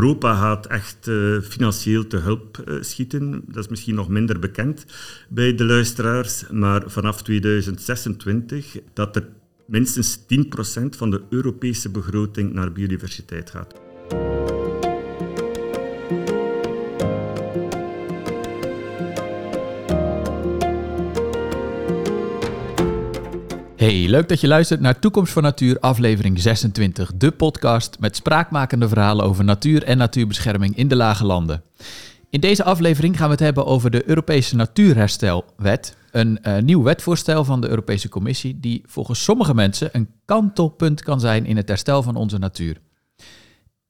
Europa gaat echt uh, financieel te hulp uh, schieten. Dat is misschien nog minder bekend bij de luisteraars, maar vanaf 2026 dat er minstens 10% van de Europese begroting naar biodiversiteit gaat. Hey, leuk dat je luistert naar Toekomst voor Natuur, aflevering 26, de podcast met spraakmakende verhalen over natuur en natuurbescherming in de lage landen. In deze aflevering gaan we het hebben over de Europese Natuurherstelwet, een uh, nieuw wetvoorstel van de Europese Commissie die volgens sommige mensen een kantelpunt kan zijn in het herstel van onze natuur.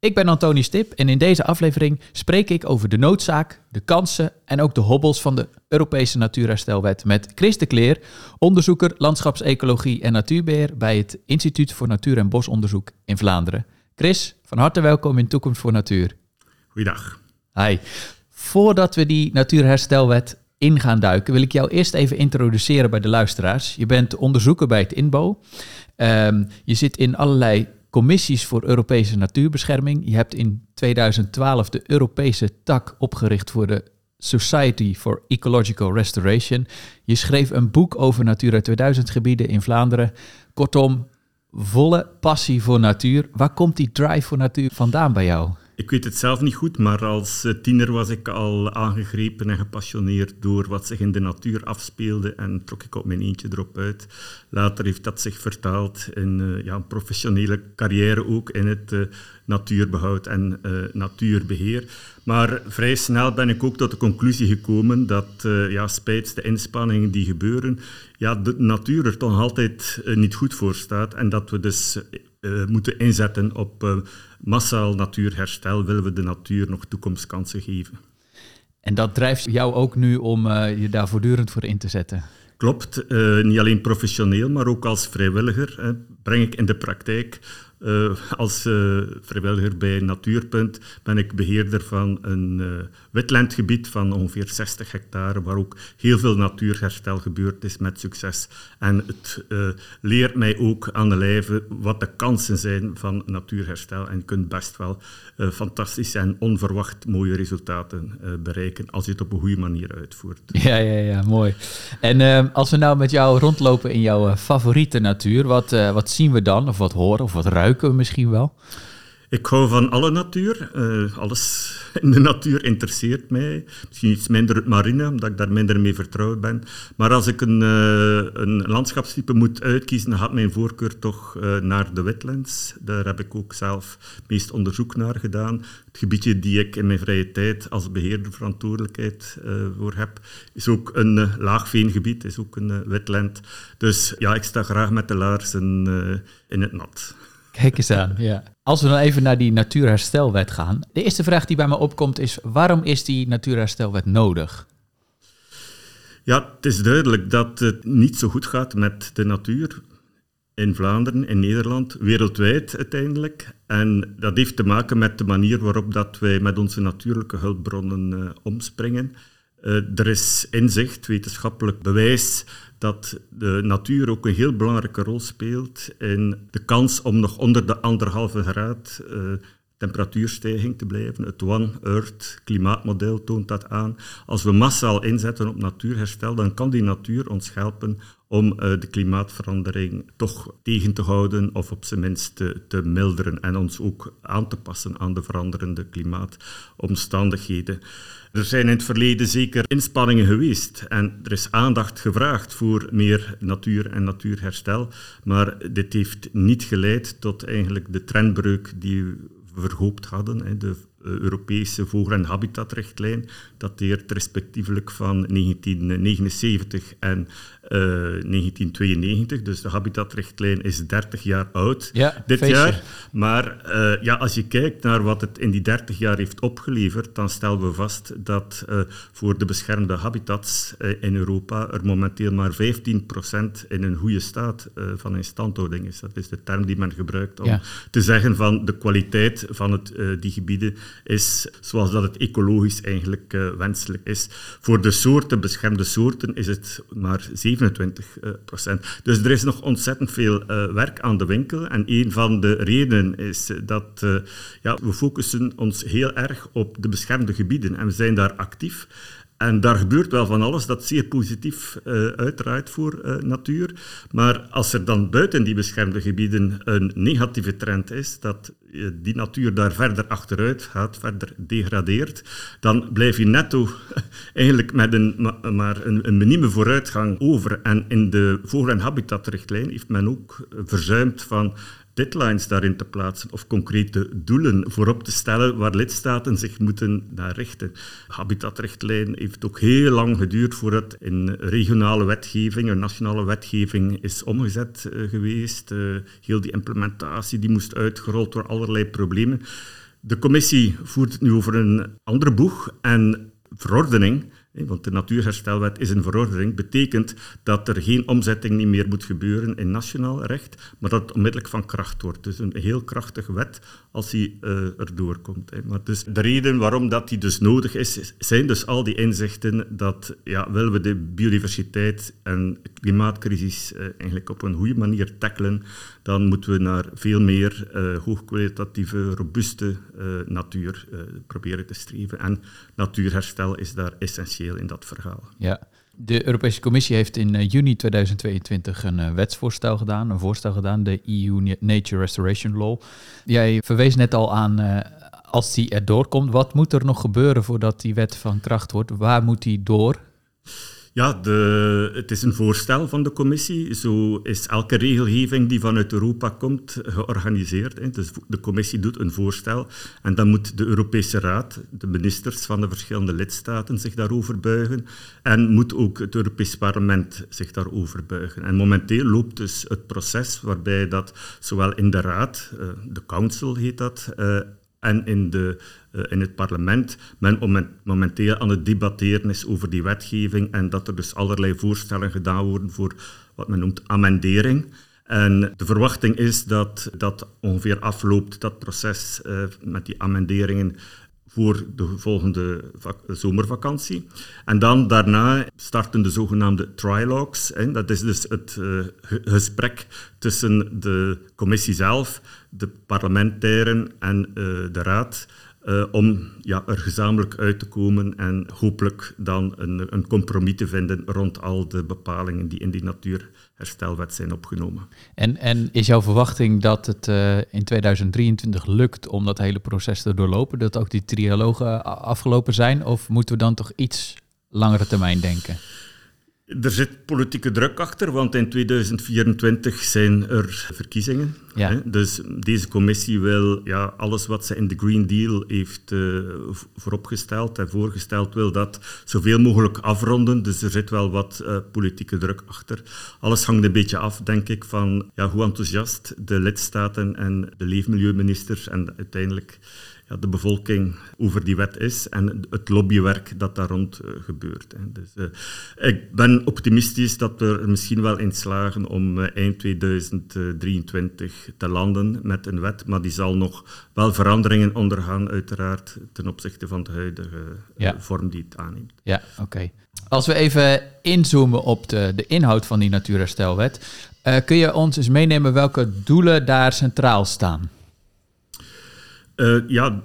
Ik ben Antoni Stip en in deze aflevering spreek ik over de noodzaak, de kansen en ook de hobbels van de Europese Natuurherstelwet met Chris de Kleer, onderzoeker landschapsecologie en natuurbeheer bij het Instituut voor Natuur- en Bosonderzoek in Vlaanderen. Chris, van harte welkom in Toekomst voor Natuur. Goeiedag. Hi. Voordat we die Natuurherstelwet in gaan duiken, wil ik jou eerst even introduceren bij de luisteraars. Je bent onderzoeker bij het INBO. Um, je zit in allerlei commissies voor Europese natuurbescherming. Je hebt in 2012 de Europese tak opgericht voor de Society for Ecological Restoration. Je schreef een boek over Natura 2000 gebieden in Vlaanderen. Kortom, volle passie voor natuur. Waar komt die drive voor natuur vandaan bij jou? Ik weet het zelf niet goed, maar als eh, tiener was ik al aangegrepen en gepassioneerd door wat zich in de natuur afspeelde en trok ik op mijn eentje erop uit. Later heeft dat zich vertaald in uh, ja, een professionele carrière ook in het uh, natuurbehoud en natuurbeheer. Maar vrij snel ben ik ook tot de conclusie gekomen dat, ja, spijt de inspanningen die gebeuren, ja, de natuur er toch altijd niet goed voor staat en dat we dus moeten inzetten op massaal natuurherstel willen we de natuur nog toekomstkansen geven. En dat drijft jou ook nu om uh, je daar voortdurend voor in te zetten? Klopt, uh, niet alleen professioneel, maar ook als vrijwilliger hè, breng ik in de praktijk uh, als uh, vrijwilliger bij Natuurpunt ben ik beheerder van een uh, wetlandgebied van ongeveer 60 hectare, waar ook heel veel natuurherstel gebeurd is met succes. En het leert mij ook aan de lijve wat de kansen zijn van natuurherstel. En je kunt best wel fantastische en onverwacht mooie resultaten bereiken als je het op een goede manier uitvoert. Ja, ja, ja, mooi. En als we nou met jou rondlopen in jouw favoriete natuur, wat, wat zien we dan? Of wat horen of wat ruiken? Misschien wel? Ik hou van alle natuur. Uh, alles in de natuur interesseert mij. Misschien iets minder het marine, omdat ik daar minder mee vertrouwd ben. Maar als ik een, uh, een landschapstype moet uitkiezen, dan gaat mijn voorkeur toch uh, naar de wetlands. Daar heb ik ook zelf meest onderzoek naar gedaan. Het gebiedje die ik in mijn vrije tijd als beheerder verantwoordelijkheid voor heb, is ook een laagveengebied, is ook een wetland. Dus ja, ik sta graag met de laarzen in het nat. Kijk eens aan, ja. Als we dan even naar die natuurherstelwet gaan. De eerste vraag die bij me opkomt is, waarom is die natuurherstelwet nodig? Ja, het is duidelijk dat het niet zo goed gaat met de natuur in Vlaanderen, in Nederland, wereldwijd uiteindelijk. En dat heeft te maken met de manier waarop dat wij met onze natuurlijke hulpbronnen uh, omspringen. Uh, er is inzicht, wetenschappelijk bewijs, dat de natuur ook een heel belangrijke rol speelt in de kans om nog onder de anderhalve graad uh, temperatuurstijging te blijven. Het One Earth klimaatmodel toont dat aan. Als we massaal inzetten op natuurherstel, dan kan die natuur ons helpen om uh, de klimaatverandering toch tegen te houden of op zijn minst te, te, milderen en ons ook aan te passen aan de veranderende klimaatomstandigheden. Er zijn in het verleden zeker inspanningen geweest en er is aandacht gevraagd voor meer natuur en natuurherstel, maar dit heeft niet geleid tot eigenlijk de trendbreuk die we verhoopt hadden. De eh, Europese vogel- en habitatrichtlijn dateert respectievelijk van 1979 en 1992. Eh, dus de habitatrichtlijn is 30 jaar oud ja, dit jaar. Maar uh, ja, als je kijkt naar wat het in die 30 jaar heeft opgeleverd, dan stellen we vast dat uh, voor de beschermde habitats in Europa er momenteel maar 15% in een goede staat van instandhouding is. Dat is de term die men gebruikt om ja. te zeggen van de kwaliteit van het, die gebieden is zoals dat het ecologisch eigenlijk wenselijk is. Voor de soorten, beschermde soorten, is het maar 27 procent. Dus er is nog ontzettend veel werk aan de winkel. En een van de redenen is dat ja, we focussen ons heel erg op de beschermde gebieden en we zijn daar actief. En daar gebeurt wel van alles dat zeer positief uh, uitdraait voor uh, natuur. Maar als er dan buiten die beschermde gebieden een negatieve trend is, dat uh, die natuur daar verder achteruit gaat, verder degradeert, dan blijf je netto eigenlijk met een, ma maar een, een minieme vooruitgang over. En in de vogel- en habitatrichtlijn heeft men ook verzuimd van deadlines daarin te plaatsen of concrete doelen voorop te stellen waar lidstaten zich moeten naar richten. Habitatrichtlijn heeft ook heel lang geduurd voordat in regionale wetgeving, een nationale wetgeving is omgezet uh, geweest. Uh, heel die implementatie die moest uitgerold door allerlei problemen. De commissie voert het nu over een andere boeg en verordening want de Natuurherstelwet is een verordening, betekent dat er geen omzetting niet meer moet gebeuren in nationaal recht, maar dat het onmiddellijk van kracht wordt. Dus een heel krachtige wet als die uh, erdoor komt. Maar dus de reden waarom dat die dus nodig is, zijn dus al die inzichten dat ja, willen we de biodiversiteit en klimaatcrisis uh, eigenlijk op een goede manier tackelen, dan moeten we naar veel meer uh, hoogkwalitatieve, robuuste natuur proberen te streven. En natuurherstel is daar essentieel in dat verhaal. Ja. De Europese Commissie heeft in juni 2022 een wetsvoorstel gedaan, een voorstel gedaan, de EU Nature Restoration Law. Jij verwees net al aan, als die erdoor komt, wat moet er nog gebeuren voordat die wet van kracht wordt? Waar moet die door? Ja, de, het is een voorstel van de commissie. Zo is elke regelgeving die vanuit Europa komt georganiseerd. Dus de commissie doet een voorstel en dan moet de Europese Raad, de ministers van de verschillende lidstaten zich daarover buigen en moet ook het Europees Parlement zich daarover buigen. En momenteel loopt dus het proces waarbij dat zowel in de Raad, eh, de Council heet dat, eh, en in, de, uh, in het parlement men momenteel aan het debatteren is over die wetgeving en dat er dus allerlei voorstellen gedaan worden voor wat men noemt amendering. En de verwachting is dat dat ongeveer afloopt, dat proces uh, met die amenderingen, voor de volgende zomervakantie. En dan daarna starten de zogenaamde trilogues. Hè. Dat is dus het uh, gesprek tussen de commissie zelf, de parlementairen en uh, de raad. Uh, om ja, er gezamenlijk uit te komen en hopelijk dan een, een compromis te vinden rond al de bepalingen die in die natuurherstelwet zijn opgenomen. En, en is jouw verwachting dat het uh, in 2023 lukt om dat hele proces te doorlopen, dat ook die trialogen afgelopen zijn, of moeten we dan toch iets langere termijn denken? Er zit politieke druk achter, want in 2024 zijn er verkiezingen. Ja. Dus deze commissie wil ja, alles wat ze in de Green Deal heeft uh, vooropgesteld en voorgesteld, wil dat zoveel mogelijk afronden. Dus er zit wel wat uh, politieke druk achter. Alles hangt een beetje af, denk ik, van ja, hoe enthousiast de lidstaten en de leefmilieuministers en uiteindelijk ja, de bevolking over die wet is en het lobbywerk dat daar rond uh, gebeurt. Hè. Dus, uh, ik ben optimistisch dat we er misschien wel in slagen om uh, eind 2023 te landen met een wet, maar die zal nog wel veranderingen ondergaan, uiteraard, ten opzichte van de huidige ja. vorm die het aanneemt. Ja, oké. Als we even inzoomen op de, de inhoud van die natuurherstelwet, kun je ons eens meenemen welke doelen daar centraal staan? Uh, ja,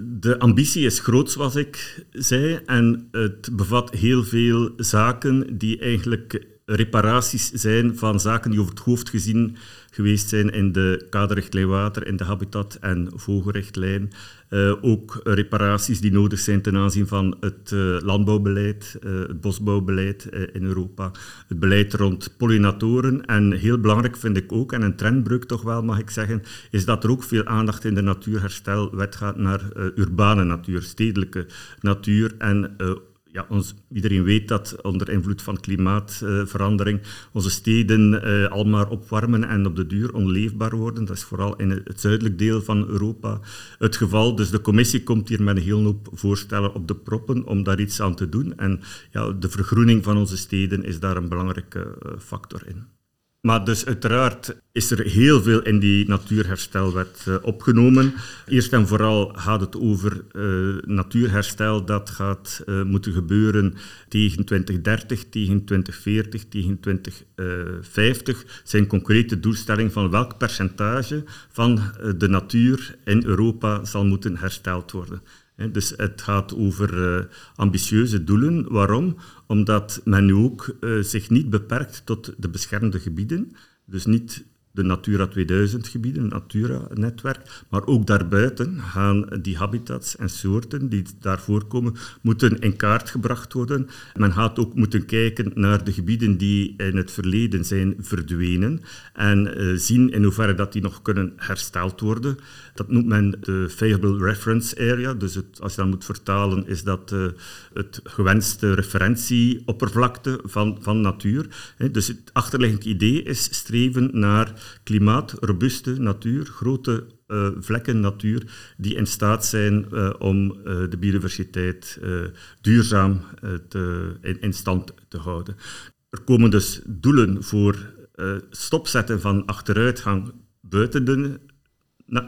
de ambitie is groot, zoals ik zei, en het bevat heel veel zaken die eigenlijk reparaties zijn van zaken die over het hoofd gezien geweest zijn in de kaderrichtlijn water, in de habitat- en vogelrichtlijn. Uh, ook reparaties die nodig zijn ten aanzien van het uh, landbouwbeleid, uh, het bosbouwbeleid in Europa, het beleid rond pollinatoren. En heel belangrijk vind ik ook, en een trendbreuk toch wel mag ik zeggen, is dat er ook veel aandacht in de natuurherstelwet gaat naar urbane natuur, stedelijke natuur en ja, ons, iedereen weet dat onder invloed van klimaatverandering onze steden uh, al maar opwarmen en op de duur onleefbaar worden. Dat is vooral in het zuidelijk deel van Europa het geval. Dus de commissie komt hier met een heel hoop voorstellen op de proppen om daar iets aan te doen. En ja, de vergroening van onze steden is daar een belangrijke uh, factor in. Maar dus uiteraard is er heel veel in die natuurherstelwet uh, opgenomen. Eerst en vooral gaat het over uh, natuurherstel dat gaat uh, moeten gebeuren tegen 2030, tegen 2040, tegen 2050. Het zijn concrete doelstellingen van welk percentage van de natuur in Europa zal moeten hersteld worden. Dus het gaat over ambitieuze doelen. Waarom? Omdat men nu ook uh, zich niet beperkt tot de beschermde gebieden. Dus niet de Natura 2000 gebieden, Natura-netwerk, maar ook daarbuiten gaan die habitats en soorten die daar voorkomen, moeten in kaart gebracht worden. Men gaat ook moeten kijken naar de gebieden die in het verleden zijn verdwenen en uh, zien in hoeverre dat die nog kunnen hersteld worden. Dat noemt men de Favorable Reference Area. Dus als je dat moet vertalen, is dat uh, het gewenste referentieoppervlakte van, van natuur. Dus het achterliggend idee is streven naar klimaatrobuuste natuur, grote uh, vlekken natuur die in staat zijn uh, om uh, de biodiversiteit duurzaam in, in, stand te houden. Er komen dus doelen voor stopzetten van achteruitgang buiten de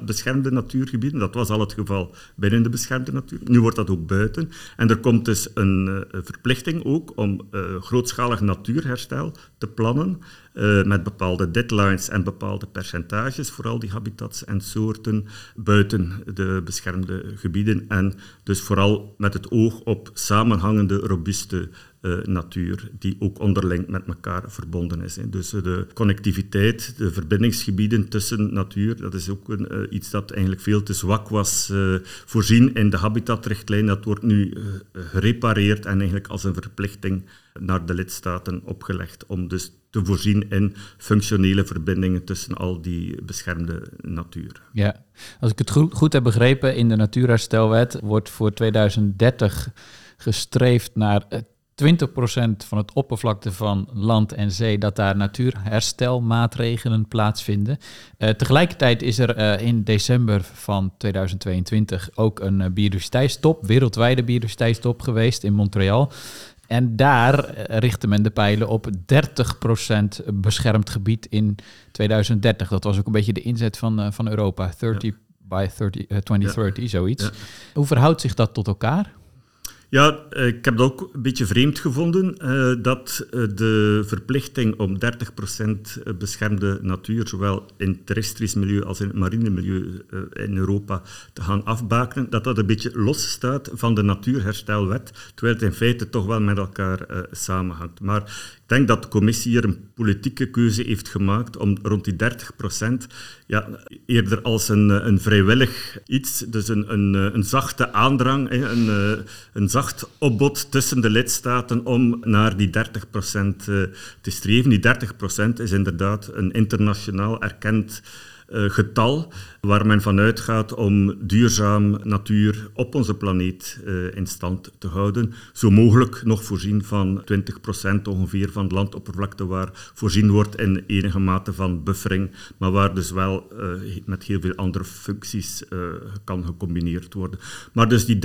beschermde natuurgebieden. Dat was al het geval binnen de beschermde natuur. Nu wordt dat ook buiten. En er komt dus een uh, verplichting ook om uh, grootschalig natuurherstel te plannen uh, met bepaalde deadlines en bepaalde percentages voor al die habitats en soorten buiten de beschermde gebieden. En dus vooral met het oog op samenhangende, robuuste uh, natuur, die ook onderling met elkaar verbonden is. Hè. Dus uh, de connectiviteit, de verbindingsgebieden tussen natuur, dat is ook een, uh, iets dat eigenlijk veel te zwak was voorzien in de habitatrichtlijn. Dat wordt nu gerepareerd en eigenlijk als een verplichting naar de lidstaten opgelegd om dus te voorzien in functionele verbindingen tussen al die beschermde natuur. Ja, als ik het goed, goed heb begrepen, in de Natuurherstelwet wordt voor 2030 gestreefd naar 20% van het oppervlakte van land en zee, dat daar natuurherstelmaatregelen plaatsvinden. Uh, tegelijkertijd is er uh, in december van 2022 ook een uh, biodiversiteitstop, wereldwijde biodiversiteitstop geweest in Montreal. En daar richtte men de pijlen op 30% beschermd gebied in 2030. Dat was ook een beetje de inzet van, van Europa, 30 ja. by 30, 2030, ja. zoiets. Ja. Hoe verhoudt zich dat tot elkaar? Ja, eh, ik heb het ook een beetje vreemd gevonden uh, dat uh, de verplichting om 30% beschermde natuur, zowel in het terrestrisch milieu als in het marine milieu in Europa, te gaan afbakenen, dat dat een beetje los staat van de natuurherstelwet, terwijl het in feite toch wel met elkaar samenhangt. Maar ik denk dat de commissie hier een politieke keuze heeft gemaakt om rond die 30 procent, ja, eerder als een, een vrijwillig iets, dus een, een, een zachte aandrang, een, een zacht opbod tussen de lidstaten om naar die 30 procent eh, te streven. Die 30 procent is inderdaad een internationaal erkend uh, getal waar men vanuit gaat om duurzaam natuur op onze planeet uh, in stand te houden. Zo mogelijk nog voorzien van 20% ongeveer van de landoppervlakte waar voorzien wordt in enige mate van buffering, maar waar dus wel uh, met heel veel andere functies kan gecombineerd worden. Maar dus die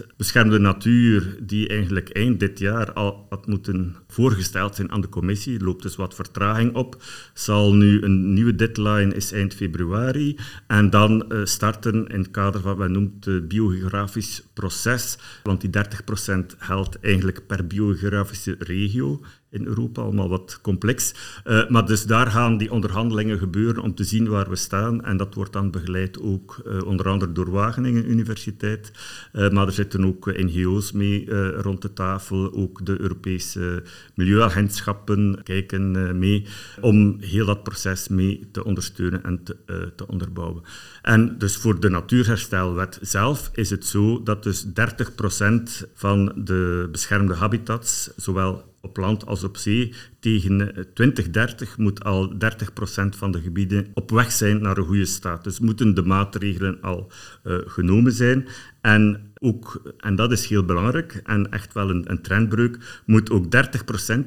30% beschermde natuur die eigenlijk eind dit jaar al had moeten voorgesteld zijn aan de commissie, loopt dus wat vertraging op, zal nu een nieuwe deadline is eind februari. En dan uh, starten in het kader van wat men noemt het biogeografisch proces. Want die 30% geldt eigenlijk per biogeografische regio in Europa, allemaal wat complex. Uh, maar dus daar gaan die onderhandelingen gebeuren om te zien waar we staan. En dat wordt dan begeleid ook uh, onder andere door Wageningen Universiteit. Uh, maar er zitten ook NGO's mee rond de tafel. Ook de Europese milieuagentschappen kijken mee om heel dat proces mee te ondersteunen en te, te onderbouwen. En dus voor de Natuurherstelwet zelf is het zo dat dus 30% van de beschermde habitats, zowel op land als op zee. Tegen 2030 moet al 30% van de gebieden op weg zijn naar een goede staat. Dus moeten de maatregelen al uh, genomen zijn. En ook, en dat is heel belangrijk en echt wel een, een trendbreuk, moet ook 30%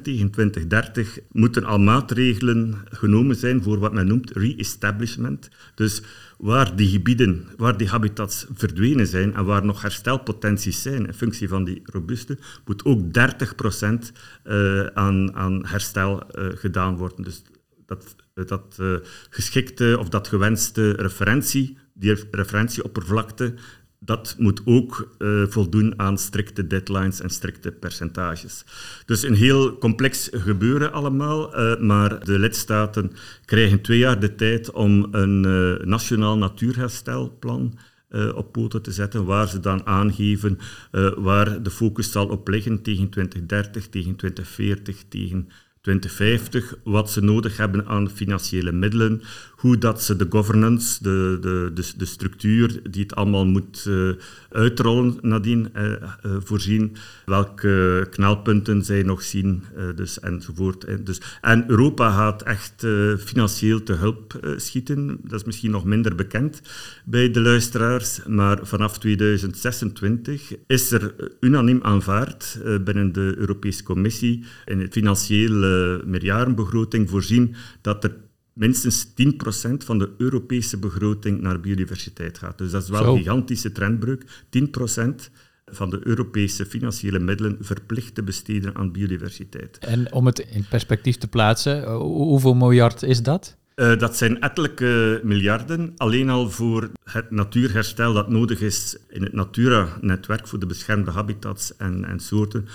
tegen 2030 moeten al maatregelen genomen zijn voor wat men noemt re-establishment. Dus waar die gebieden, waar die habitats verdwenen zijn en waar nog herstelpotenties zijn in functie van die robuuste, moet ook 30% uh, aan, aan herstel uh, gedaan worden. Dus dat, dat geschikte of dat gewenste referentie, die referentieoppervlakte, dat moet ook uh, voldoen aan strikte deadlines en strikte percentages. Dus een heel complex gebeuren allemaal, uh, maar de lidstaten krijgen twee jaar de tijd om een uh, nationaal natuurherstelplan op poten te zetten, waar ze dan aangeven waar de focus zal op liggen tegen 2030, tegen 2040, tegen 2050, wat ze nodig hebben aan financiële middelen, hoe dat ze de governance, de, de, de, de structuur die het allemaal moet uh, uitrollen nadien uh, uh, voorzien, welke knelpunten zij nog zien, dus enzovoort. Dus, en Europa gaat echt financieel te hulp schieten. Dat is misschien nog minder bekend bij de luisteraars, maar vanaf 2026 is er unaniem aanvaard binnen de Europese Commissie in het financiële meerjarenbegroting voorzien dat er minstens 10% van de Europese begroting naar biodiversiteit gaat. Dus dat is wel een gigantische trendbreuk. 10% van de Europese financiële middelen verplicht te besteden aan biodiversiteit. En om het in perspectief te plaatsen, hoeveel miljard is dat? Uh, dat zijn ettelijke miljarden, alleen al voor het natuurherstel dat nodig is in het Natura-netwerk voor de beschermde habitats en, en soorten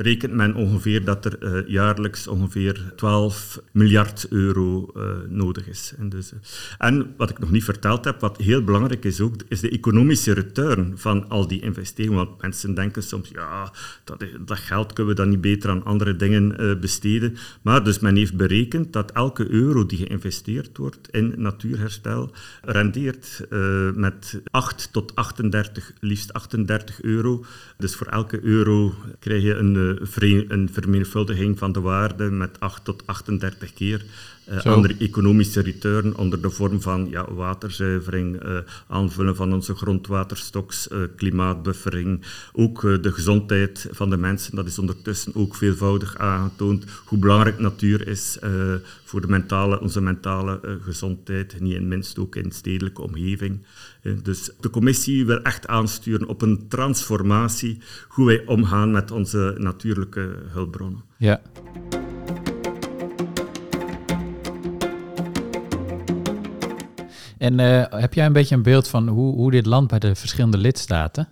rekent men ongeveer dat er uh, jaarlijks ongeveer 12 miljard euro uh, nodig is. En, dus, uh, en wat ik nog niet verteld heb, wat heel belangrijk is ook, is de economische return van al die investeringen. Want mensen denken soms, ja, dat, dat geld kunnen we dan niet beter aan andere dingen besteden. Maar dus men heeft berekend dat elke euro die geïnvesteerd wordt in natuurherstel rendeert met 8 tot 38, liefst 38 euro. Dus voor elke euro krijg je een een vermenigvuldiging van de waarde met 8 tot 38 keer. Uh, andere economische return onder de vorm van ja, waterzuivering, uh, aanvullen van onze grondwaterstoks, uh, klimaatbuffering, ook de gezondheid van de mensen. Dat is ondertussen ook veelvoudig aangetoond hoe belangrijk natuur is voor de mentale, onze mentale gezondheid, niet in minst ook in stedelijke omgeving. dus de commissie wil echt aansturen op een transformatie, hoe wij omgaan met onze natuurlijke hulpbronnen. Ja. En uh, heb jij een beetje een beeld van hoe, hoe dit land bij de verschillende lidstaten?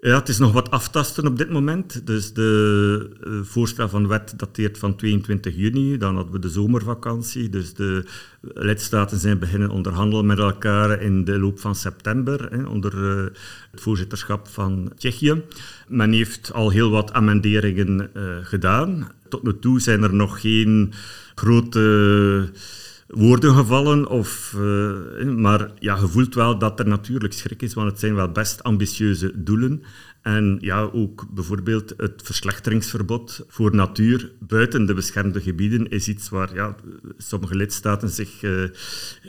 Ja, het is nog wat aftasten op dit moment. Dus de uh, voorstel van wet dateert van 22 juni. Dan hadden we de zomervakantie. Dus de lidstaten zijn beginnen onderhandelen met elkaar in de loop van september, hè, onder uh, het voorzitterschap van Tsjechië. Men heeft al heel wat amenderingen gedaan. Tot nu toe zijn er nog geen grote woorden gevallen. Of, uh, maar ja, je voelt wel dat er natuurlijk schrik is, want het zijn wel best ambitieuze doelen. En ja, ook bijvoorbeeld het verslechteringsverbod voor natuur buiten de beschermde gebieden is iets waar ja, sommige lidstaten zich uh,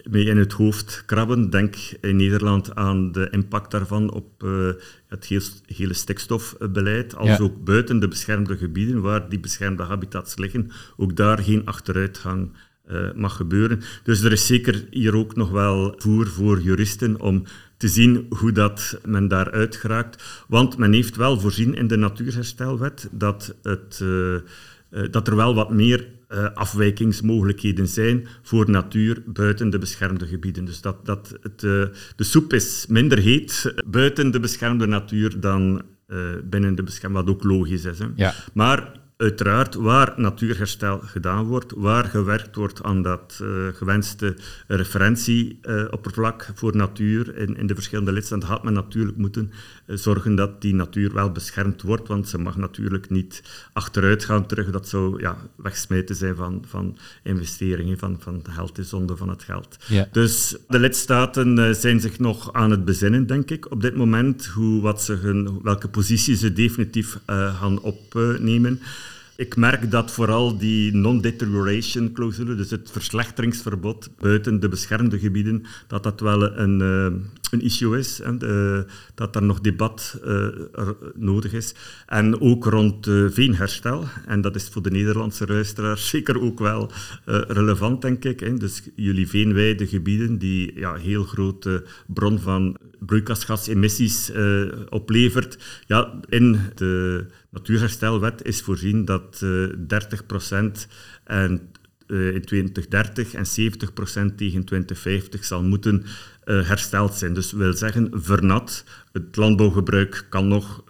mee in het hoofd krabben. Denk in Nederland aan de impact daarvan op uh, het heel, hele stikstofbeleid, als ook buiten de beschermde gebieden waar die beschermde habitats liggen, ook daar geen achteruitgang uh, mag gebeuren. Dus er is zeker hier ook nog wel voer voor juristen om te zien hoe dat men daaruit geraakt. Want men heeft wel voorzien in de natuurherstelwet dat, het, uh, uh, dat er wel wat meer uh, afwijkingsmogelijkheden zijn voor natuur buiten de beschermde gebieden. Dus dat, dat het, de soep is minder heet buiten de beschermde natuur dan binnen de beschermde, wat ook logisch is. Hè. Ja. Maar uiteraard waar natuurherstel gedaan wordt, waar gewerkt wordt aan dat uh, gewenste referentieoppervlak uh, voor natuur in, in de verschillende lidstaten, had men natuurlijk moeten uh, zorgen dat die natuur wel beschermd wordt, want ze mag natuurlijk niet achteruit gaan terug. Dat zou ja, wegsmijten zijn van, van investeringen, van, van geld, de zonde van het geld. Ja. Dus de lidstaten zijn zich nog aan het bezinnen, denk ik, op dit moment, hoe, wat ze hun, welke positie ze definitief gaan opnemen. Ik merk dat vooral die non-deterioration clausule, dus het verslechteringsverbod buiten de beschermde gebieden, dat dat wel een, uh, een issue is. En, uh, dat er nog debat uh, nodig is. En ook rond veenherstel. En dat is voor de Nederlandse luisteraars zeker ook wel relevant, denk ik. Dus jullie veenweide gebieden, die ja, heel grote bron van broeikasgasemissies oplevert. Ja, in de natuurherstelwet is voorzien dat uh, 30% en in 2030 en 70% tegen 2050 zal moeten hersteld zijn. Dus wil zeggen, vernat, het landbouwgebruik kan nog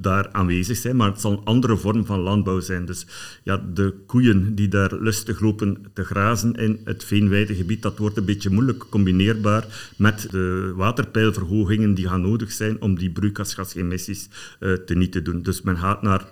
daar aanwezig zijn, maar het zal een andere vorm van landbouw zijn. Dus ja, de koeien die daar lustig lopen te grazen in het veenweidegebied, dat wordt een beetje moeilijk combineerbaar met de waterpeilverhogingen die gaan nodig zijn om die broeikasgasemissies uh, te niet te doen. Dus men gaat naar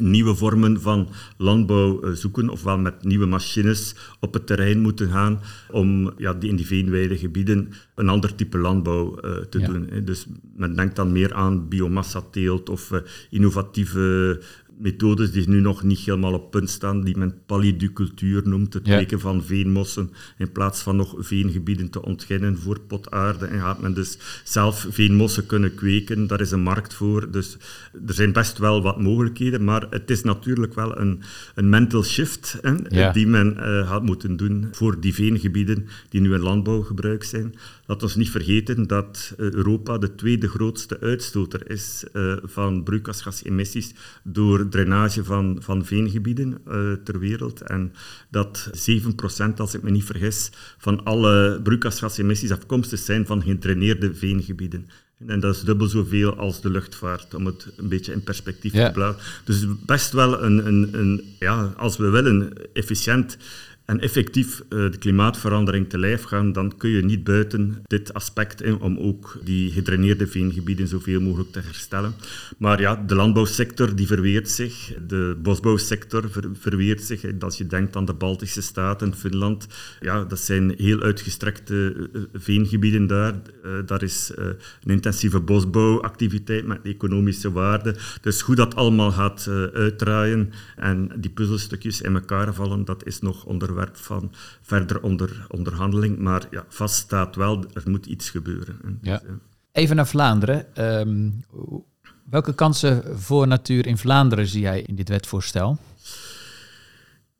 nieuwe vormen van landbouw eh, zoeken, ofwel met nieuwe machines op het terrein moeten gaan om ja, die in die veenweidegebieden een ander type landbouw uh, te doen. Dus men denkt dan meer aan biomassa-teelt of uh, innovatieve methodes die nu nog niet helemaal op punt staan, die men paliducultuur noemt, het kweken van veenmossen, in plaats van nog veengebieden te ontginnen voor potaarde. En gaat men dus zelf veenmossen kunnen kweken, daar is een markt voor. Dus er zijn best wel wat mogelijkheden, maar het is natuurlijk wel een, een mental shift hè, die men uh, gaat moeten doen voor die veengebieden die nu in landbouwgebruik zijn. Laat ons niet vergeten dat eh, Europa de tweede grootste uitstoter is uh, van broeikasgasemissies door drainage van, van veengebieden uh, ter wereld. En dat 7%, als ik me niet vergis, van alle broeikasgasemissies afkomstig zijn van gedraineerde veengebieden. En dat is dubbel zoveel als de luchtvaart, om het een beetje in perspectief te plaatsen. Dus best wel een, een, een, ja, als we willen, efficiënt en effectief uh, de klimaatverandering te lijf gaan, dan kun je niet buiten dit aspect in om ook die gedraineerde veengebieden zoveel mogelijk te herstellen. Maar ja, de landbouwsector die verweert zich, de bosbouwsector ver, verweert zich. Als je denkt aan de Baltische Staten, Finland, ja, dat zijn heel uitgestrekte uh, veengebieden daar. Daar is een intensieve bosbouwactiviteit met economische waarde. Dus hoe dat allemaal gaat uitdraaien en die puzzelstukjes in elkaar vallen, dat is nog onderwerp van verder onder, onderhandeling. Maar ja, vast staat wel, er moet iets gebeuren. Ja. Dus, Even naar Vlaanderen. Ehm, welke kansen voor natuur in Vlaanderen zie jij in dit wetvoorstel?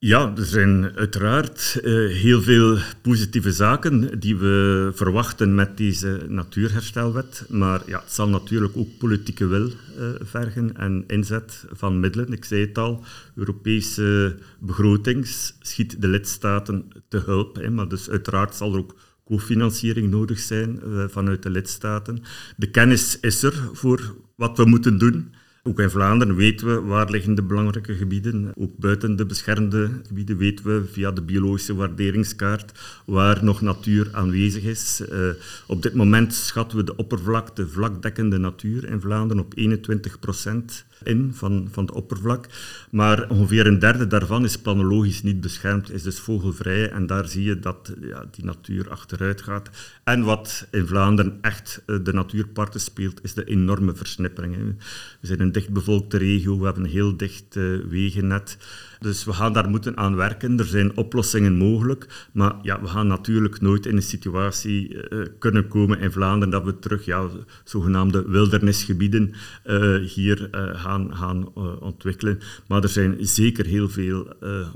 Ja, er zijn uiteraard uh, heel veel positieve zaken die we verwachten met deze natuurherstelwet. Maar ja, het zal natuurlijk ook politieke wil uh, vergen en inzet van middelen. Ik zei het al, Europese begroting schiet de lidstaten te hulp. Maar dus uiteraard zal er ook cofinanciering nodig zijn uh, vanuit de lidstaten. De kennis is er voor wat we moeten doen. Ook in Vlaanderen weten we waar liggen de belangrijke gebieden. Ook buiten de beschermde gebieden weten we via de biologische waarderingskaart waar nog natuur aanwezig is. Uh, op dit moment schatten we de oppervlakte vlakdekkende natuur in Vlaanderen op 21 procent in van, van de oppervlak. Maar ongeveer een derde daarvan is planologisch niet beschermd, is dus vogelvrij. En daar zie je dat ja, die natuur achteruit gaat. En wat in Vlaanderen echt eh, de natuurparten speelt, is de enorme versnippering. We zijn een dichtbevolkte regio, we hebben een heel dicht uh, wegennet. Dus we gaan daar moeten aan werken. Er zijn oplossingen mogelijk. Maar ja, we gaan natuurlijk nooit in een situatie uh, kunnen komen in Vlaanderen dat we terug ja, zogenaamde wildernisgebieden uh, hier uh, gaan, gaan ontwikkelen. Maar er zijn zeker heel veel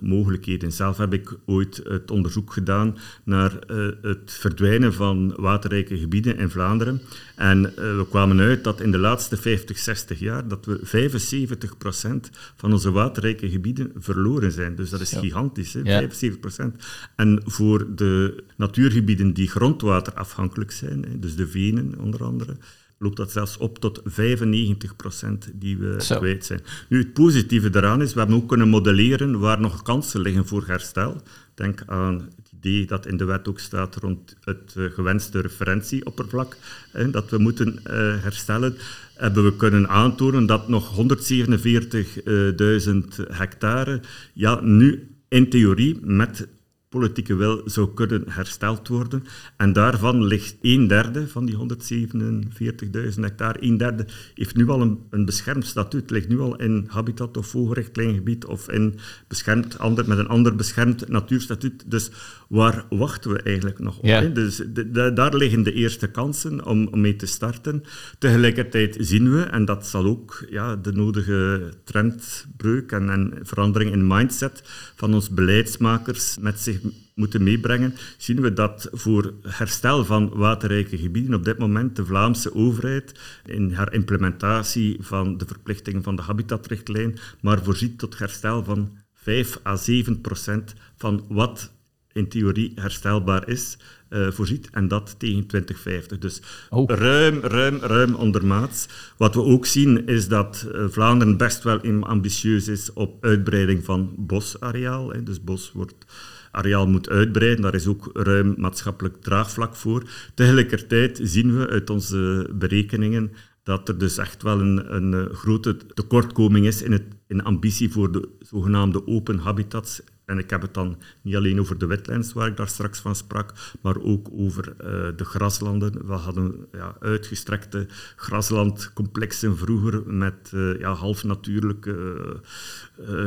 mogelijkheden. Zelf heb ik ooit het onderzoek gedaan naar het verdwijnen van waterrijke gebieden in Vlaanderen. En we kwamen uit dat in de laatste 50, 60 jaar dat we 75% van onze waterrijke gebieden verloren zijn. Dus dat is gigantisch, hè? Ja. 75%. En voor de natuurgebieden die grondwaterafhankelijk zijn, hè, dus de venen onder andere, loopt dat zelfs op tot 95% die we Zo. kwijt zijn. Nu, het positieve daaraan is, we hebben ook kunnen modelleren waar nog kansen liggen voor herstel. Denk aan het idee dat in de wet ook staat rond het uh, gewenste referentieoppervlak, hè, dat we moeten uh, herstellen hebben we kunnen aantonen dat nog 147.000 hectare ja, nu in theorie met politieke wil zou kunnen hersteld worden. En daarvan ligt een derde van die 147.000 hectare, een derde heeft nu al een, een beschermd statuut, ligt nu al in habitat- of vogelrichtlijngebied of in beschermd, ander, met een ander beschermd natuurstatuut. Dus waar wachten we eigenlijk nog op? Ja. Dus de, de, daar liggen de eerste kansen om, om mee te starten. Tegelijkertijd zien we, en dat zal ook ja, de nodige trendbreuk en, en verandering in mindset van ons beleidsmakers met zich moeten meebrengen, zien we dat voor herstel van waterrijke gebieden op dit moment de Vlaamse overheid in haar implementatie van de verplichtingen van de habitatrichtlijn maar voorziet tot herstel van 5 à 7 procent van wat in theorie herstelbaar is, uh, voorziet. En dat tegen 2050. Dus oh. ruim, ruim, ruim ondermaats. Wat we ook zien is dat uh, Vlaanderen best wel ambitieus is op uitbreiding van bosareaal. Hè. Dus bos wordt areaal moet uitbreiden. Daar is ook ruim maatschappelijk draagvlak voor. Tegelijkertijd zien we uit onze berekeningen dat er dus echt wel een, een eh, grote tekortkoming is in, het, in ambitie voor de zogenaamde open habitats en ik heb het dan niet alleen over de wetlands, waar ik daar straks van sprak, maar ook over uh, de graslanden. We hadden ja, uitgestrekte graslandcomplexen vroeger met uh, ja, half natuurlijke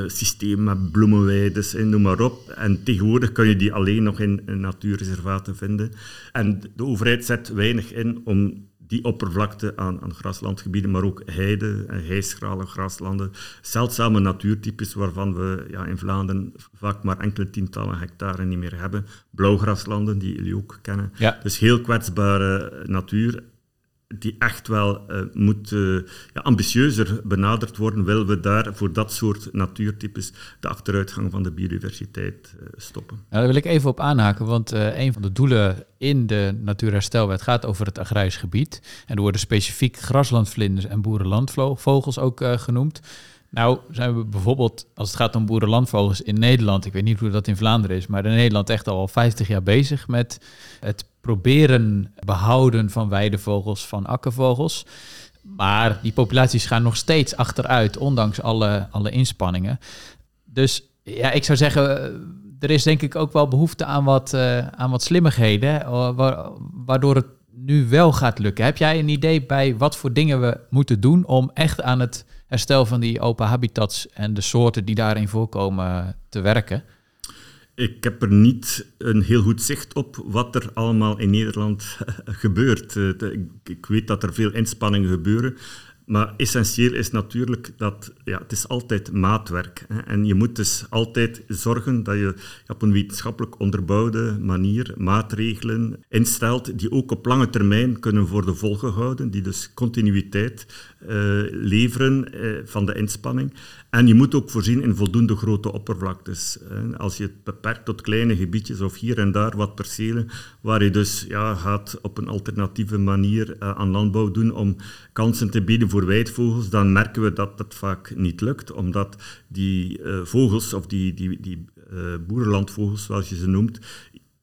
systeem met bloemenweides en noem maar op. En tegenwoordig kun je die alleen nog in natuurreservaten vinden. En de overheid zet weinig in om die oppervlakte aan, aan graslandgebieden, maar ook heide en heischrale graslanden, zeldzame natuurtypes waarvan we ja, in Vlaanderen vaak maar enkele tientallen hectare niet meer hebben. Blauwgraslanden, die jullie ook kennen. Ja. Dus heel kwetsbare natuur die echt wel uh, moet uh, ja, ambitieuzer benaderd worden, willen we daar voor dat soort natuurtypes de achteruitgang van de biodiversiteit uh, stoppen. Nou, daar wil ik even op aanhaken, want een van de doelen in de Natuurherstelwet gaat over het agrarisch gebied. En er worden specifiek graslandvlinders en boerenlandvogels ook genoemd. Nou zijn we bijvoorbeeld, als het gaat om boerenlandvogels in Nederland, ik weet niet hoe dat in Vlaanderen is, maar in Nederland echt al 50 jaar bezig met het proberen behouden van weidevogels, van akkervogels. Maar die populaties gaan nog steeds achteruit, ondanks alle, alle inspanningen. Dus ja, ik zou zeggen, er is denk ik ook wel behoefte aan wat, uh, aan wat slimmigheden, eh, waardoor het nu wel gaat lukken. Heb jij een idee bij wat voor dingen we moeten doen om echt aan het herstel van die open habitats en de soorten die daarin voorkomen te werken? Ik heb er niet een heel goed zicht op wat er allemaal in Nederland gebeurt. Eh, ik weet dat er veel inspanningen gebeuren. Maar essentieel is natuurlijk dat ja, het is altijd maatwerk is. En je moet dus altijd zorgen dat je op een wetenschappelijk onderbouwde manier maatregelen instelt die ook op lange termijn kunnen worden volgehouden, die dus continuïteit uh, leveren uh, van de inspanning. En je moet ook voorzien in voldoende grote oppervlaktes. Als je het beperkt tot kleine gebiedjes of hier en daar wat percelen, waar je dus ja, gaat op een alternatieve manier uh, aan landbouw doen om kansen te bieden voor wijdvogels, dan merken we dat dat vaak niet lukt, omdat die uh, vogels, of die, die, die uh, boerenlandvogels zoals je ze noemt,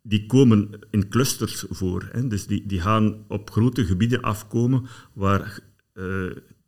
die komen in clusters voor. Dus die, die gaan op grote gebieden afkomen waar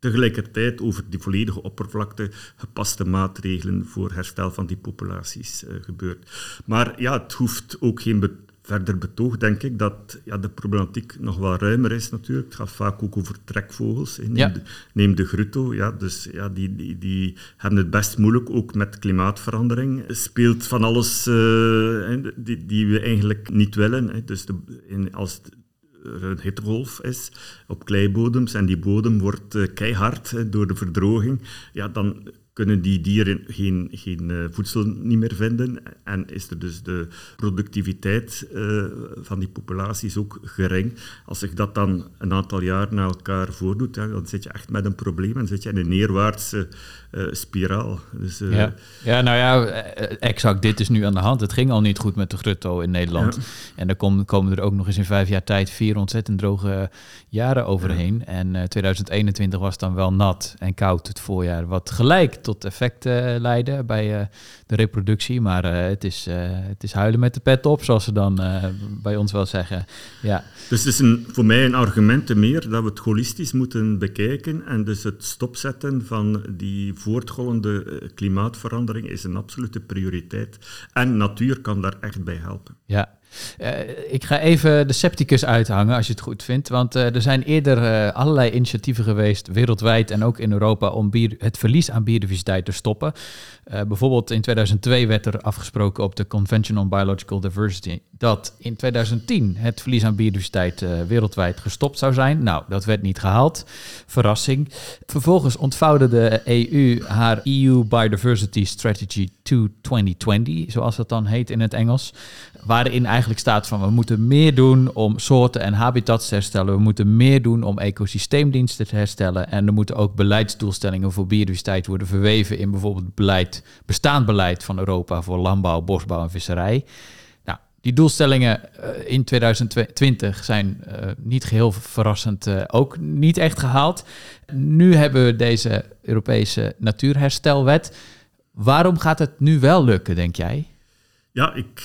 tegelijkertijd over die volledige oppervlakte gepaste maatregelen voor herstel van die populaties uh, gebeurt. Maar ja, het hoeft ook geen verder betoog, denk ik, dat ja, de problematiek nog wel ruimer is natuurlijk. Het gaat vaak ook over trekvogels. Neem, de, neem de grutto, ja, dus ja, die, die, die hebben het best moeilijk, ook met klimaatverandering. speelt van alles uh, die, die we eigenlijk niet willen. Hè. Dus de, in, als een hittegolf is op kleibodems en die bodem wordt uh, keihard door de verdroging, ja, dan kunnen die dieren geen, geen uh, voedsel niet meer vinden en is er dus de productiviteit uh, van die populaties ook gering. Als zich dat dan een aantal jaar na elkaar voordoet, dan zit je echt met een probleem en zit je in een neerwaartse uh, spiraal. Dus, ja. ja, nou ja, exact dit is nu aan de hand. Het ging al niet goed met de grutto in Nederland. En dan komen, komen er ook nog eens in vijf jaar tijd vier ontzettend droge jaren overheen. En 2021 was dan wel nat en koud het voorjaar, wat gelijk tot effecten leiden bij uh, de reproductie. Maar uh, het, is, het is huilen met de pet op, zoals ze dan bij ons wel zeggen. Ja. Dus het is een, voor mij een argument te meer dat we het holistisch moeten bekijken. En dus het stopzetten van die voortgollende klimaatverandering is een absolute prioriteit. En natuur kan daar echt bij helpen. Ja, uh, ik ga even de scepticus uithangen als je het goed vindt. Want uh, er zijn eerder uh, allerlei initiatieven geweest, wereldwijd en ook in Europa, om bier, het verlies aan biodiversiteit te stoppen. bijvoorbeeld in 2002 werd er afgesproken op de Convention on Biological Diversity dat in 2010 het verlies aan biodiversiteit wereldwijd gestopt zou zijn. Nou, dat werd niet gehaald. Verrassing. Vervolgens ontvouwde de EU haar EU Biodiversity Strategy to 2020, zoals dat dan heet in het Engels. Waarin eigenlijk staat van we moeten meer doen om soorten en habitats te herstellen. We moeten meer doen om ecosysteemdiensten te herstellen. En er moeten ook beleidsdoelstellingen voor biodiversiteit worden verweven in bijvoorbeeld beleid, bestaand beleid van Europa voor landbouw, bosbouw en visserij. Nou, die doelstellingen uh, in 2020 zijn uh, niet geheel verrassend uh, ook niet echt gehaald. Nu hebben we deze Europese natuurherstelwet. Waarom gaat het nu wel lukken, denk jij? Ja, ik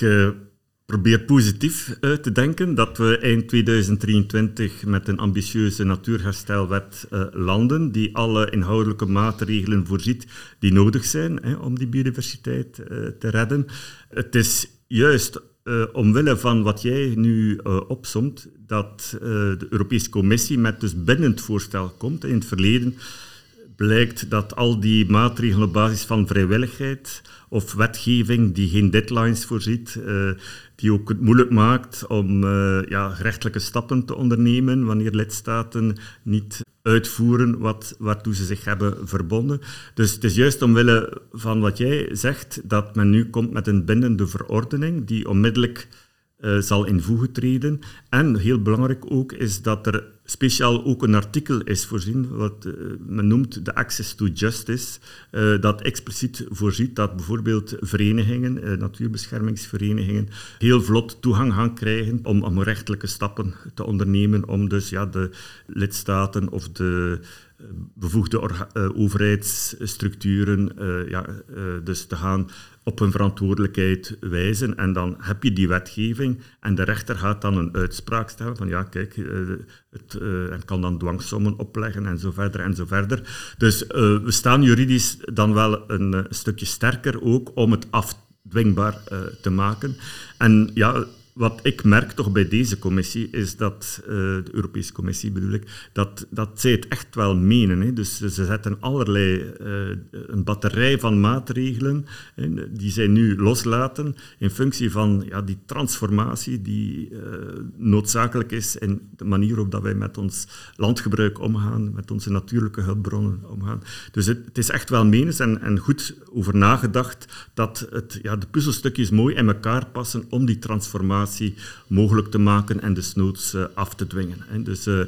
probeer positief uh, te denken dat we eind 2023 met een ambitieuze natuurherstelwet uh, landen, die alle inhoudelijke maatregelen voorziet die nodig zijn hè, om die biodiversiteit te redden. Het is juist omwille van wat jij nu opsomt, dat de Europese Commissie met dus bindend voorstel komt. In het verleden blijkt dat al die maatregelen op basis van vrijwilligheid of wetgeving die geen deadlines voorziet, uh, die ook het moeilijk maakt om uh, ja, rechtelijke stappen te ondernemen wanneer lidstaten niet uitvoeren wat, waartoe ze zich hebben verbonden. Dus het is juist omwille van wat jij zegt dat men nu komt met een bindende verordening die onmiddellijk uh, zal in treden. En heel belangrijk ook is dat er speciaal ook een artikel is voorzien, wat uh, men noemt de Access to Justice, uh, dat expliciet voorziet dat bijvoorbeeld verenigingen, natuurbeschermingsverenigingen, heel vlot toegang gaan krijgen om, om rechtelijke stappen te ondernemen om dus ja, de lidstaten of de bevoegde overheidsstructuren ja, dus te gaan op hun verantwoordelijkheid wijzen. En dan heb je die wetgeving en de rechter gaat dan een uitspraak stellen van ja, kijk, eh, het, uh, en kan dan dwangsommen opleggen en zo verder en zo verder. Dus uh, we staan juridisch dan wel een, stukje sterker ook om het afdwingbaar te maken. En ja, wat ik merk toch bij deze commissie is dat, uh, de Europese Commissie bedoel ik, dat, dat zij het echt wel menen. Hè. Dus ze zetten allerlei, uh, een batterij van maatregelen die zij nu loslaten in functie van ja, die transformatie die uh, noodzakelijk is in de manier waarop dat wij met ons landgebruik omgaan, met onze natuurlijke hulpbronnen omgaan. Dus het, het is echt wel menens en, en goed over nagedacht dat het, ja, de puzzelstukjes mooi in elkaar passen om die transformatie mogelijk te maken en desnoods uh, af te dwingen. Dus uh,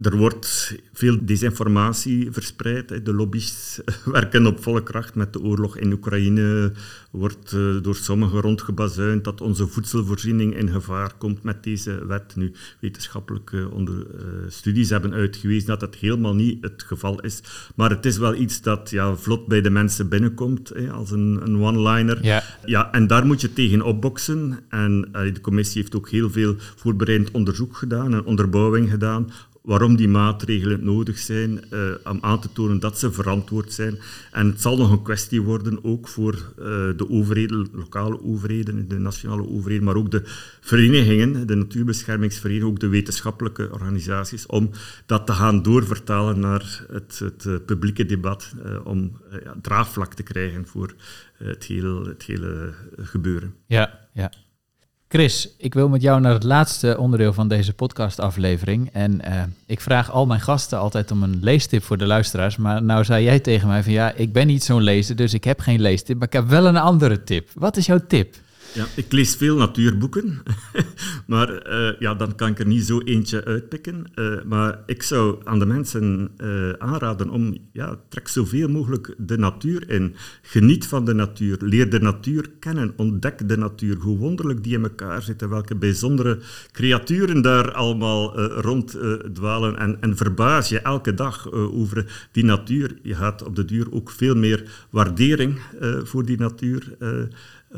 er wordt veel desinformatie verspreid. De lobby's werken op volle kracht met de oorlog in Oekraïne. wordt uh, door sommigen rondgebazuind dat onze voedselvoorziening in gevaar komt met deze wet. Nu, wetenschappelijke onder, uh, studies hebben uitgewezen dat dat helemaal niet het geval is. Maar het is wel iets dat ja, vlot bij de mensen binnenkomt, hè, als een, een one-liner. Ja. ja, en daar moet je tegen opboksen. En de commissie heeft ook heel veel voorbereidend onderzoek gedaan en onderbouwing gedaan waarom die maatregelen nodig zijn, uh, om aan te tonen dat ze verantwoord zijn. En het zal nog een kwestie worden, ook voor uh, de overheden, lokale overheden, de nationale overheden, maar ook de verenigingen, de natuurbeschermingsverenigingen, ook de wetenschappelijke organisaties, om dat te gaan doorvertalen naar het, het uh, publieke debat, om ja, draagvlak te krijgen voor het, hele, het hele gebeuren. Ja, ja. Chris, ik wil met jou naar het laatste onderdeel van deze podcastaflevering. En uh, ik vraag al mijn gasten altijd om een leestip voor de luisteraars. Maar nou zei jij tegen mij van ja, ik ben niet zo'n lezer, dus ik heb geen leestip. Maar ik heb wel een andere tip. Wat is jouw tip? Ja, ik lees veel natuurboeken, maar uh, ja, dan kan ik er niet zo eentje uitpikken. Uh, maar ik zou aan de mensen uh, aanraden om, ja, trek zoveel mogelijk de natuur in. Geniet van de natuur, leer de natuur kennen, ontdek de natuur, hoe wonderlijk die in elkaar zitten, welke bijzondere creaturen daar allemaal ronddwalen en, en verbaas je elke dag over die natuur. Je gaat op de duur ook veel meer waardering voor die natuur eh,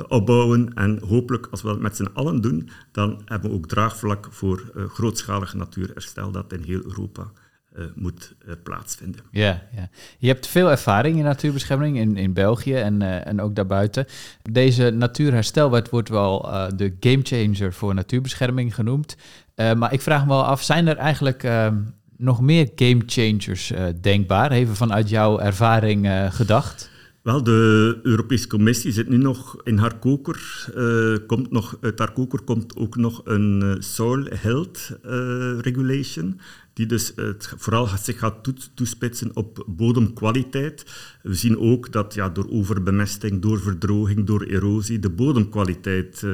opbouwen. En hopelijk, als we dat met z'n allen doen, dan hebben we ook draagvlak voor uh, grootschalig natuurherstel dat in heel Europa uh, moet plaatsvinden. Ja, ja, je hebt veel ervaring in natuurbescherming in, in België en, en ook daarbuiten. Deze natuurherstelwet wordt wel de gamechanger voor natuurbescherming genoemd. maar ik vraag me wel af, zijn er eigenlijk ehm, nog meer gamechangers denkbaar? Even vanuit jouw ervaring gedacht. Wel, de Europese Commissie zit nu nog in haar koker. Uh, komt nog, uit haar koker komt ook nog een uh, soil health uh, regulation die dus het vooral zich gaat toespitsen op bodemkwaliteit. We zien ook dat ja, door overbemesting, door verdroging, door erosie, de bodemkwaliteit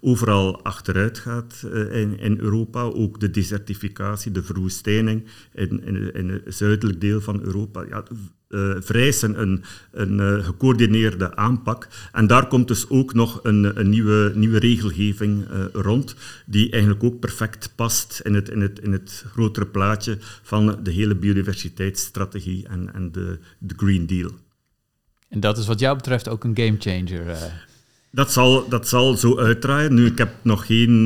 overal achteruit gaat in, in, Europa. Ook de desertificatie, de verwoestijning in, in, in het zuidelijk deel van Europa. Ja, uh, vereisen een, een uh, gecoördineerde aanpak. En daar komt dus ook nog een, een nieuwe, nieuwe regelgeving uh, rond, die eigenlijk ook perfect past in het, in het, in het grotere plaatje van de hele biodiversiteitsstrategie en, en de, de Green Deal. En dat is wat jou betreft ook een gamechanger? Dat zal, dat zal zo uitdraaien. Nu, ik heb nog geen,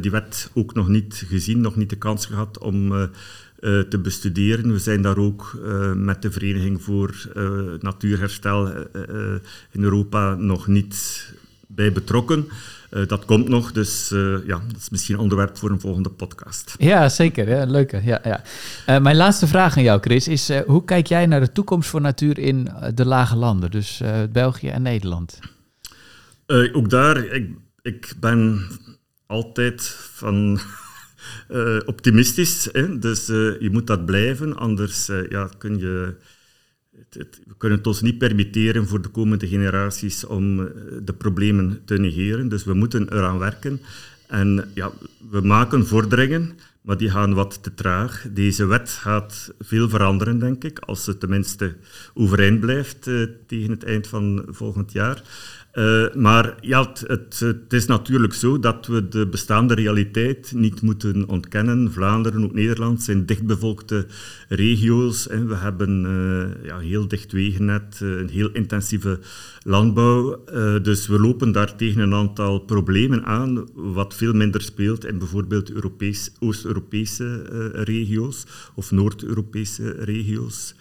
die wet ook nog niet gezien, nog niet de kans gehad om uh, te bestuderen. We zijn daar ook uh, met de Vereniging voor uh, Natuurherstel in Europa nog niet bij betrokken. dat komt nog, dus ja, dat is misschien een onderwerp voor een volgende podcast. Ja, zeker. Ja, leuke. Ja, ja. mijn laatste vraag aan jou, Chris, is hoe kijk jij naar de toekomst voor natuur in de lage landen, dus België en Nederland? ook daar, ik, ik ben altijd van uh, optimistisch. Hè? Dus uh, je moet dat blijven, anders uh, ja, kun je... Het, we kunnen ons niet permitteren voor de komende generaties om de problemen te negeren. Dus we moeten eraan werken. En ja, we maken vorderingen, maar die gaan wat te traag. Deze wet gaat veel veranderen, denk ik, als ze tenminste overeind blijft tegen het eind van volgend jaar. Uh, maar ja, het, het, is natuurlijk zo dat we de bestaande realiteit niet moeten ontkennen. Vlaanderen, ook Nederland, zijn dichtbevolkte regio's. En we hebben uh, ja, heel dicht wegennet, uh, een heel intensieve landbouw. dus we lopen daar tegen een aantal problemen aan, wat veel minder speelt in bijvoorbeeld Oost-Europese regio's of Noord-Europese regio's.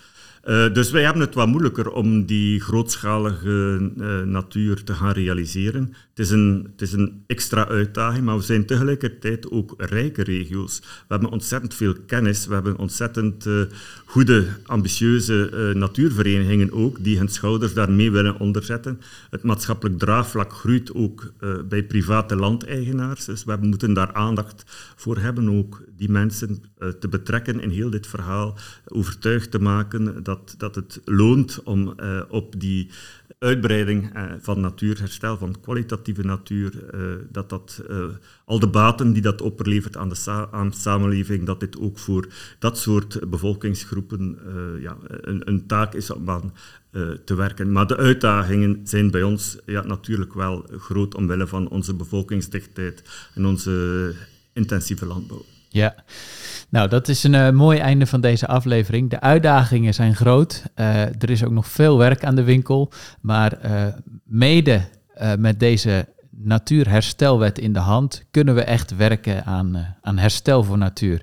Uh, dus wij hebben het wat moeilijker om die grootschalige uh, natuur te gaan realiseren. Het is, een, het is een extra uitdaging, maar we zijn tegelijkertijd ook rijke regio's. We hebben ontzettend veel kennis, we hebben ontzettend uh, goede, ambitieuze natuurverenigingen ook, die hun schouders daarmee willen onderzetten. Het maatschappelijk draagvlak groeit ook bij private landeigenaars, dus we moeten daar aandacht voor hebben, ook die mensen te betrekken in heel dit verhaal, overtuigd te maken dat dat, dat het loont om uh, op die uitbreiding uh, van natuurherstel, van kwalitatieve natuur, uh, dat dat al de baten die dat oplevert aan de, aan samenleving, dat dit ook voor dat soort bevolkingsgroepen ja, een, een, taak is om aan te werken. Maar de uitdagingen zijn bij ons ja, natuurlijk wel groot omwille van onze bevolkingsdichtheid en onze intensieve landbouw. Ja, nou dat is een uh, mooi einde van deze aflevering. De uitdagingen zijn groot. Uh, er is ook nog veel werk aan de winkel. Maar uh, mede met deze natuurherstelwet in de hand kunnen we echt werken aan, aan herstel voor natuur.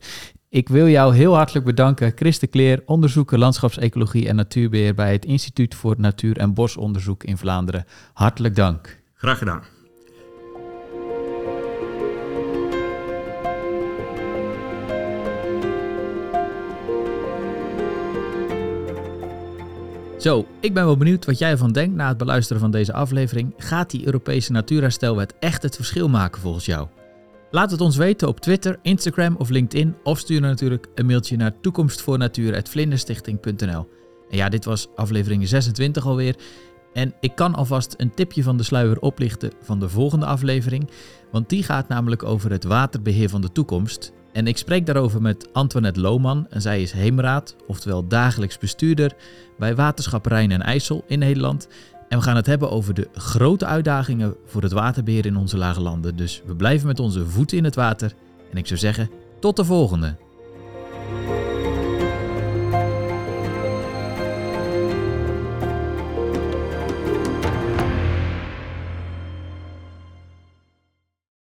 Ik wil jou heel hartelijk bedanken, Christe Kleer, onderzoeker landschapsecologie en natuurbeheer bij het Instituut voor Natuur- en Bosonderzoek in Vlaanderen. Hartelijk dank. Graag gedaan. Zo, ik ben wel benieuwd wat jij ervan denkt na het beluisteren van deze aflevering. Gaat die Europese natuurherstelwet echt het verschil maken volgens jou? Laat het ons weten op Twitter, Instagram of LinkedIn of stuur natuurlijk een mailtje naar toekomstvoornatuur.vlinderstichting.nl. En ja, dit was aflevering 26 alweer. En ik kan alvast een tipje van de sluier oplichten van de volgende aflevering, want die gaat namelijk over het waterbeheer van de toekomst. En ik spreek daarover met Antoinette Lohman en zij is heemraad, oftewel dagelijks bestuurder bij Waterschap Rijn en IJssel in Nederland. En we gaan het hebben over de grote uitdagingen voor het waterbeheer in onze lage landen. Dus we blijven met onze voeten in het water. En ik zou zeggen, tot de volgende!